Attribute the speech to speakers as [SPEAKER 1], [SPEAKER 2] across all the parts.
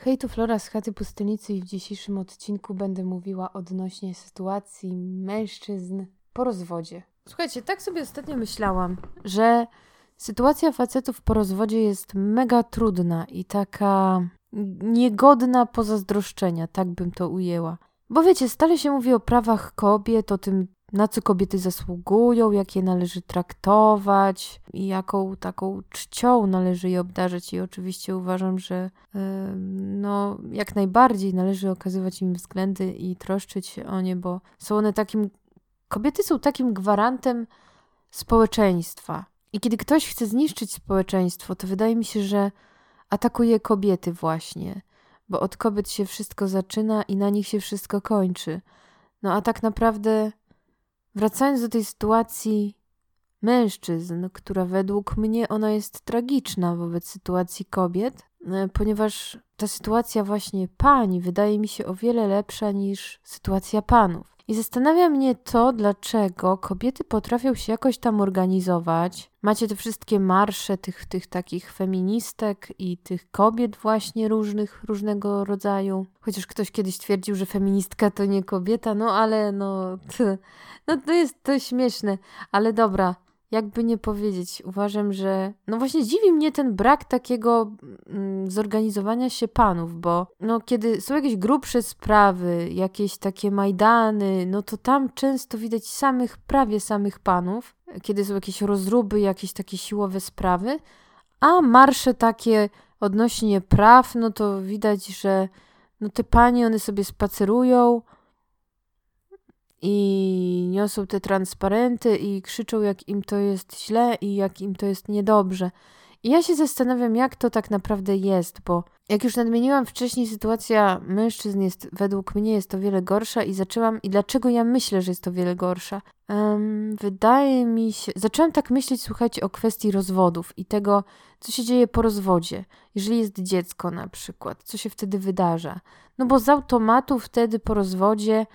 [SPEAKER 1] Hej, tu Flora z chaty pustelnicy i w dzisiejszym odcinku będę mówiła odnośnie sytuacji mężczyzn po rozwodzie. Słuchajcie, tak sobie ostatnio myślałam, że sytuacja facetów po rozwodzie jest mega trudna i taka niegodna pozazdroszczenia, tak bym to ujęła. Bo wiecie, stale się mówi o prawach kobiet, o tym, na co kobiety zasługują, jak je należy traktować i jaką taką czcią należy je obdarzyć. I oczywiście uważam, że yy, no, jak najbardziej należy okazywać im względy i troszczyć się o nie, bo są one takim. Kobiety są takim gwarantem społeczeństwa. I kiedy ktoś chce zniszczyć społeczeństwo, to wydaje mi się, że atakuje kobiety właśnie, bo od kobiet się wszystko zaczyna i na nich się wszystko kończy. No a tak naprawdę Wracając do tej sytuacji mężczyzn, która według mnie ona jest tragiczna wobec sytuacji kobiet, e, ponieważ ta sytuacja właśnie pań wydaje mi się o wiele lepsza niż sytuacja panów. I zastanawia mnie to, dlaczego kobiety potrafią się jakoś tam organizować. Macie te wszystkie marsze tych, tych takich feministek i tych kobiet właśnie różnych, różnego rodzaju. Chociaż ktoś kiedyś twierdził, że feministka to nie kobieta, no ale no, no to jest to śmieszne. Ale dobra, jakby nie powiedzieć, uważam, że no właśnie dziwi mnie ten brak takiego mm, zorganizowania się panów, bo no kiedy są jakieś grubsze sprawy, jakieś takie majdany, no to tam często widać samych, prawie samych panów, kiedy są jakieś rozruby, jakieś takie siłowe sprawy, a marsze takie odnośnie praw, no to widać, że no te panie, one sobie spacerują, i niosą te transparenty i krzyczą, jak im to jest źle i jak im to jest niedobrze. I ja się zastanawiam, jak to tak naprawdę jest, bo jak już nadmieniłam wcześniej, sytuacja mężczyzn jest według mnie jest o wiele gorsza i zaczęłam, i dlaczego ja myślę, że jest o wiele gorsza? Um, wydaje mi się, zaczęłam tak myśleć, słuchajcie, o kwestii rozwodów i tego, co się dzieje po rozwodzie. Jeżeli jest dziecko na przykład, co się wtedy wydarza? No bo z automatu wtedy po rozwodzie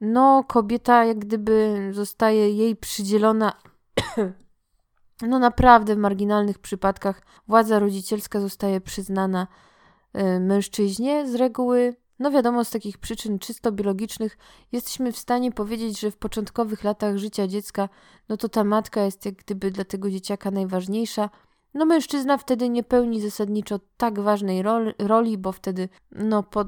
[SPEAKER 1] no kobieta jak gdyby zostaje jej przydzielona no naprawdę w marginalnych przypadkach władza rodzicielska zostaje przyznana y, mężczyźnie z reguły no wiadomo, z takich przyczyn czysto biologicznych jesteśmy w stanie powiedzieć, że w początkowych latach życia dziecka, no to ta matka jest jak gdyby dla tego dzieciaka najważniejsza. No mężczyzna wtedy nie pełni zasadniczo tak ważnej roli, bo wtedy no po,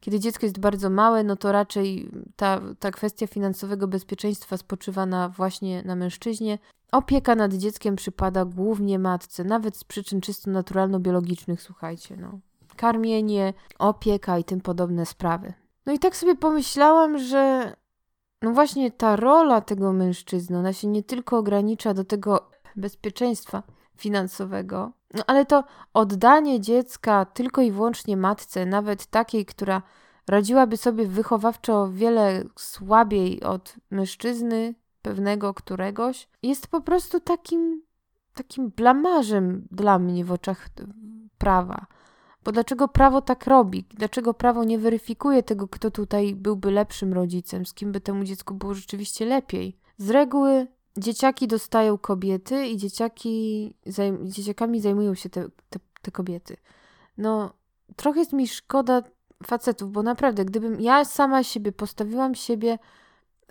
[SPEAKER 1] kiedy dziecko jest bardzo małe, no to raczej ta, ta kwestia finansowego bezpieczeństwa spoczywa na, właśnie na mężczyźnie. Opieka nad dzieckiem przypada głównie matce, nawet z przyczyn czysto naturalno-biologicznych, słuchajcie, no. Karmienie, opieka i tym podobne sprawy. No i tak sobie pomyślałam, że no właśnie ta rola tego mężczyzny, ona się nie tylko ogranicza do tego bezpieczeństwa finansowego, no ale to oddanie dziecka tylko i wyłącznie matce, nawet takiej, która radziłaby sobie wychowawczo wiele słabiej od mężczyzny pewnego któregoś, jest po prostu takim, takim blamarzem dla mnie w oczach prawa. Bo dlaczego prawo tak robi? Dlaczego prawo nie weryfikuje tego, kto tutaj byłby lepszym rodzicem, z kim by temu dziecku było rzeczywiście lepiej? Z reguły dzieciaki dostają kobiety i dzieciaki, zajm, dzieciakami zajmują się te, te, te kobiety. No, trochę jest mi szkoda facetów, bo naprawdę, gdybym ja sama siebie postawiłam siebie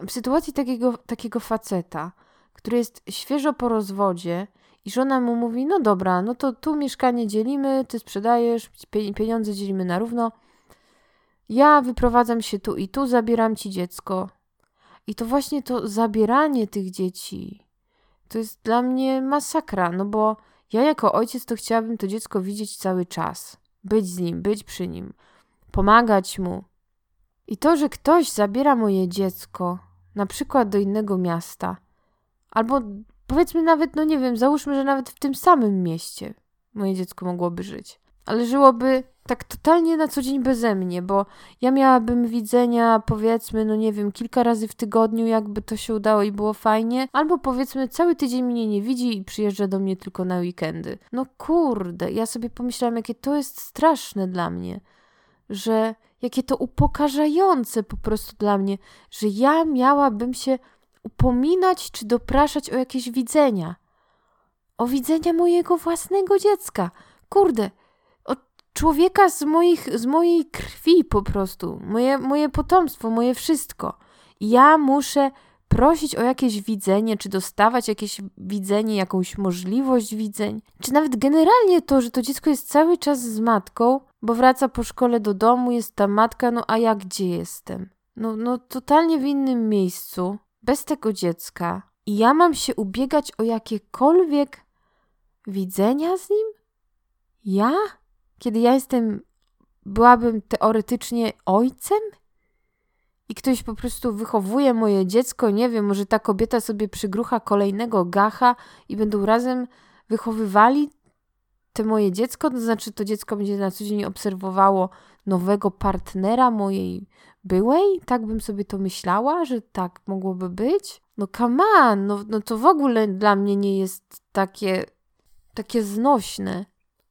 [SPEAKER 1] w sytuacji takiego, takiego faceta, który jest świeżo po rozwodzie i żona mu mówi, no dobra, no to tu mieszkanie dzielimy, ty sprzedajesz, pieniądze dzielimy na równo, ja wyprowadzam się tu i tu, zabieram ci dziecko. I to właśnie to zabieranie tych dzieci to jest dla mnie masakra, no bo ja jako ojciec to chciałabym to dziecko widzieć cały czas, być z nim, być przy nim, pomagać mu. I to, że ktoś zabiera moje dziecko, na przykład do innego miasta, albo powiedzmy nawet, no nie wiem, załóżmy, że nawet w tym samym mieście moje dziecko mogłoby żyć, ale żyłoby tak totalnie na co dzień beze mnie, bo ja miałabym widzenia, powiedzmy, no nie wiem, kilka razy w tygodniu, jakby to się udało i było fajnie, albo powiedzmy, cały tydzień mnie nie widzi i przyjeżdża do mnie tylko na weekendy. No kurde, ja sobie pomyślałam, jakie to jest straszne dla mnie, że jakie to upokarzające po prostu dla mnie, że ja miałabym się upominać czy dopraszać o jakieś widzenia. O widzenia mojego własnego dziecka. Kurde, człowieka z, moich, z mojej krwi po prostu, moje, moje potomstwo, moje wszystko. Ja muszę prosić o jakieś widzenie, czy dostawać jakieś widzenie, jakąś możliwość widzeń, czy nawet generalnie to, że to dziecko jest cały czas z matką, bo wraca po szkole do domu, jest ta matka, no a ja gdzie jestem? No, no totalnie w innym miejscu, bez tego dziecka. I ja mam się ubiegać o jakiekolwiek widzenia z nim? Ja? Kiedy ja jestem, byłabym teoretycznie ojcem? I ktoś po prostu wychowuje moje dziecko, nie wiem, może ta kobieta sobie przygrucha kolejnego gacha i będą razem wychowywali te moje dziecko, to znaczy to dziecko będzie na co dzień obserwowało nowego partnera mojej byłej? Tak bym sobie to myślała, że tak mogłoby być? No come on, no, no to w ogóle dla mnie nie jest takie, takie znośne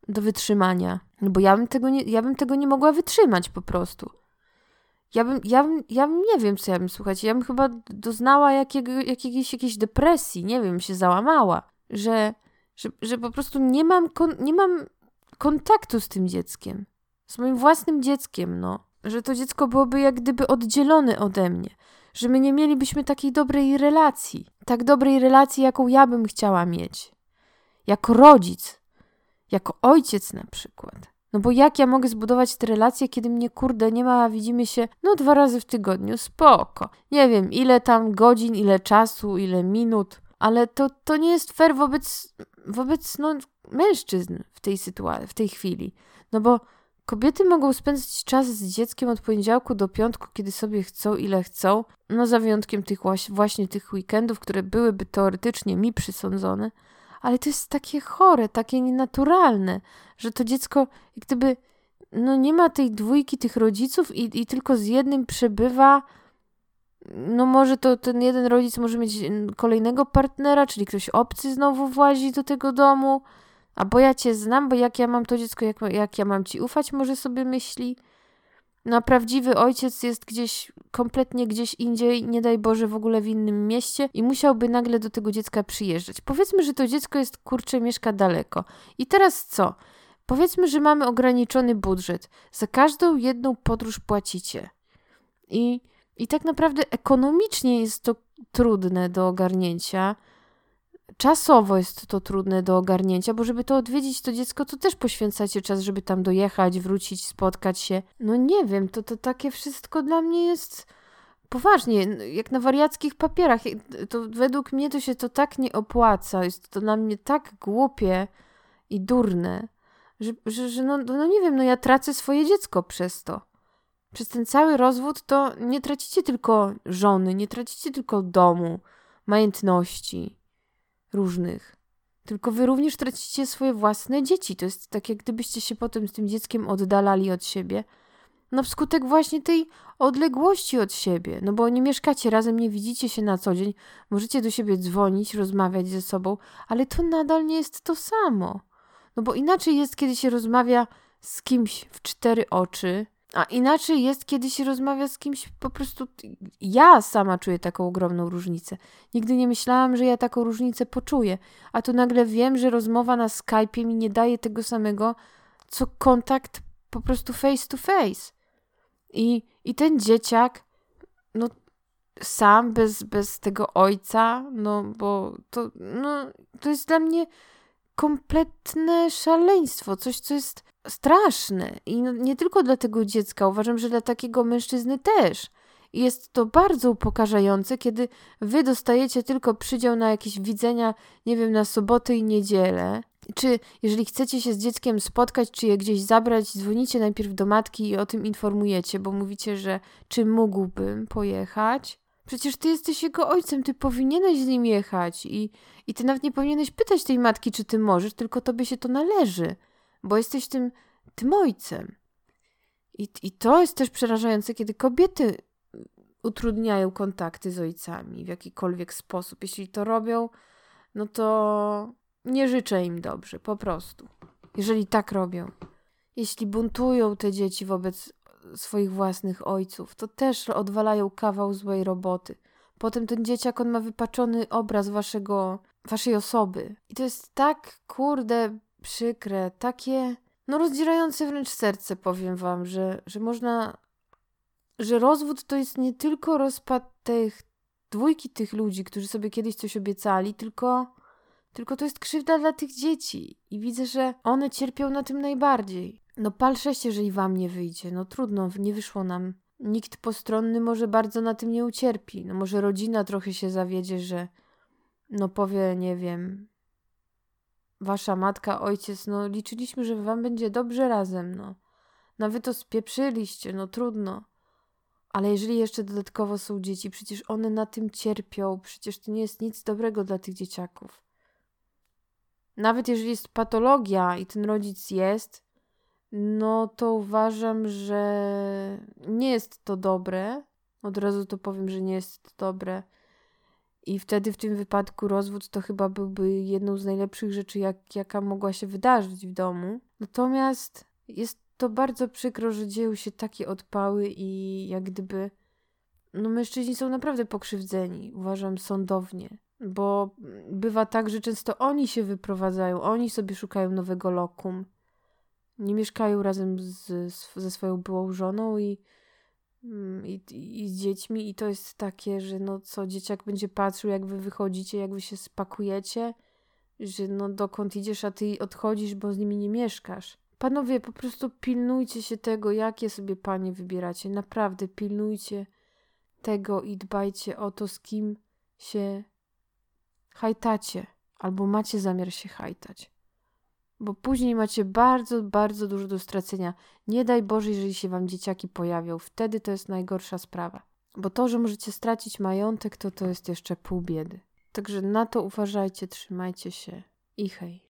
[SPEAKER 1] do wytrzymania. No bo ja bym tego nie, ja bym tego nie mogła wytrzymać po prostu. Ja bym, ja bym, ja bym nie wiem, co ja bym, słuchać. ja bym chyba doznała jakiego, jakiegoś, jakiejś depresji, nie wiem, się załamała, że, że, że po prostu nie mam, kon, nie mam kontaktu z tym dzieckiem, z moim własnym dzieckiem, no. Że to dziecko byłoby jak gdyby oddzielone ode mnie, że my nie mielibyśmy takiej dobrej relacji, tak dobrej relacji, jaką ja bym chciała mieć. Jako rodzic, jako ojciec na przykład. No bo jak ja mogę zbudować te relacje, kiedy mnie kurde nie ma, widzimy się no dwa razy w tygodniu, spoko. Nie wiem, ile tam godzin, ile czasu, ile minut, ale to, to nie jest fair wobec, wobec no, mężczyzn w tej sytuacji, w tej chwili. No bo kobiety mogą spędzać czas z dzieckiem od poniedziałku do piątku, kiedy sobie chcą, ile chcą, no za wyjątkiem tych właśnie tych weekendów, które byłyby teoretycznie mi przysądzone, ale to jest takie chore, takie nienaturalne, że to dziecko jak gdyby no nie ma tej dwójki tych rodziców i, i tylko z jednym przebywa. No może to ten jeden rodzic może mieć kolejnego partnera, czyli ktoś obcy znowu włazi do tego domu. A bo ja cię znam, bo jak ja mam to dziecko, jak, jak ja mam ci ufać, może sobie myśli. No, a prawdziwy ojciec jest gdzieś, kompletnie gdzieś indziej, nie daj Boże, w ogóle w innym mieście i musiałby nagle do tego dziecka przyjeżdżać. Powiedzmy, że to dziecko jest, kurcze, mieszka daleko. I teraz co? Powiedzmy, że mamy ograniczony budżet. Za każdą jedną podróż płacicie. I, i tak naprawdę ekonomicznie jest to trudne do ogarnięcia czasowo jest to trudne do ogarnięcia, bo żeby to odwiedzić to dziecko, to też poświęcacie czas, żeby tam dojechać, wrócić, spotkać się. No nie wiem, to, to takie wszystko dla mnie jest poważnie, jak na wariackich papierach. To według mnie to się to tak nie opłaca, jest to dla mnie tak głupie i durne, że, że, że no, no nie wiem, no ja tracę swoje dziecko przez to. Przez ten cały rozwód to nie tracicie tylko żony, nie tracicie tylko domu, majątności różnych. Tylko wy również tracicie swoje własne dzieci. To jest tak, jak gdybyście się potem z tym dzieckiem oddalali od siebie. No wskutek właśnie tej odległości od siebie. No bo nie mieszkacie razem, nie widzicie się na co dzień. Możecie do siebie dzwonić, rozmawiać ze sobą, ale to nadal nie jest to samo. No bo inaczej jest, kiedy się rozmawia z kimś w cztery oczy, a inaczej jest, kiedy się rozmawia z kimś po prostu. Ja sama czuję taką ogromną różnicę. Nigdy nie myślałam, że ja taką różnicę poczuję, a tu nagle wiem, że rozmowa na Skype'ie mi nie daje tego samego, co kontakt po prostu face to face. I, i ten dzieciak, no sam, bez, bez tego ojca, no bo to, no, to jest dla mnie kompletne szaleństwo, coś, co jest straszne. I nie tylko dla tego dziecka, uważam, że dla takiego mężczyzny też. I jest to bardzo upokarzające, kiedy wy dostajecie tylko przydział na jakieś widzenia, nie wiem, na soboty i niedzielę. Czy jeżeli chcecie się z dzieckiem spotkać, czy je gdzieś zabrać, dzwonicie najpierw do matki i o tym informujecie, bo mówicie, że czy mógłbym pojechać. Przecież ty jesteś jego ojcem, ty powinieneś z nim jechać i, i ty nawet nie powinieneś pytać tej matki, czy ty możesz, tylko tobie się to należy bo jesteś tym, tym ojcem. I, I to jest też przerażające, kiedy kobiety utrudniają kontakty z ojcami w jakikolwiek sposób. Jeśli to robią, no to nie życzę im dobrze, po prostu. Jeżeli tak robią. Jeśli buntują te dzieci wobec swoich własnych ojców, to też odwalają kawał złej roboty. Potem ten dzieciak, on ma wypaczony obraz waszego, waszej osoby. I to jest tak, kurde, przykre, takie no rozdzierające wręcz serce, powiem wam, że, że można, że rozwód to jest nie tylko rozpad tych dwójki tych ludzi, którzy sobie kiedyś coś obiecali, tylko, tylko to jest krzywda dla tych dzieci. I widzę, że one cierpią na tym najbardziej. No pal sześć, jeżeli wam nie wyjdzie. No trudno, nie wyszło nam. Nikt postronny może bardzo na tym nie ucierpi. No może rodzina trochę się zawiedzie, że no powie, nie wiem, wasza matka, ojciec, no liczyliśmy, że wam będzie dobrze razem, no. No wy to spieprzyliście, no trudno. Ale jeżeli jeszcze dodatkowo są dzieci, przecież one na tym cierpią, przecież to nie jest nic dobrego dla tych dzieciaków. Nawet jeżeli jest patologia i ten rodzic jest, no to uważam, że nie jest to dobre. Od razu to powiem, że nie jest to dobre. I wtedy w tym wypadku rozwód to chyba byłby jedną z najlepszych rzeczy, jak, jaka mogła się wydarzyć w domu. Natomiast jest to bardzo przykro, że dzieją się takie odpały i jak gdyby. No, mężczyźni są naprawdę pokrzywdzeni, uważam, sądownie, bo bywa tak, że często oni się wyprowadzają, oni sobie szukają nowego lokum. Nie mieszkają razem z, ze swoją byłą żoną i i, i z dziećmi i to jest takie, że no co, dzieciak będzie patrzył jak wy wychodzicie, jak wy się spakujecie, że no dokąd idziesz, a ty odchodzisz, bo z nimi nie mieszkasz. Panowie, po prostu pilnujcie się tego, jakie sobie panie wybieracie. Naprawdę pilnujcie tego i dbajcie o to, z kim się hajtacie, albo macie zamiar się hajtać bo później macie bardzo, bardzo dużo do stracenia. Nie daj Boże, jeżeli się wam dzieciaki pojawią, wtedy to jest najgorsza sprawa. Bo to, że możecie stracić majątek, to to jest jeszcze pół biedy. Także na to uważajcie, trzymajcie się i hej.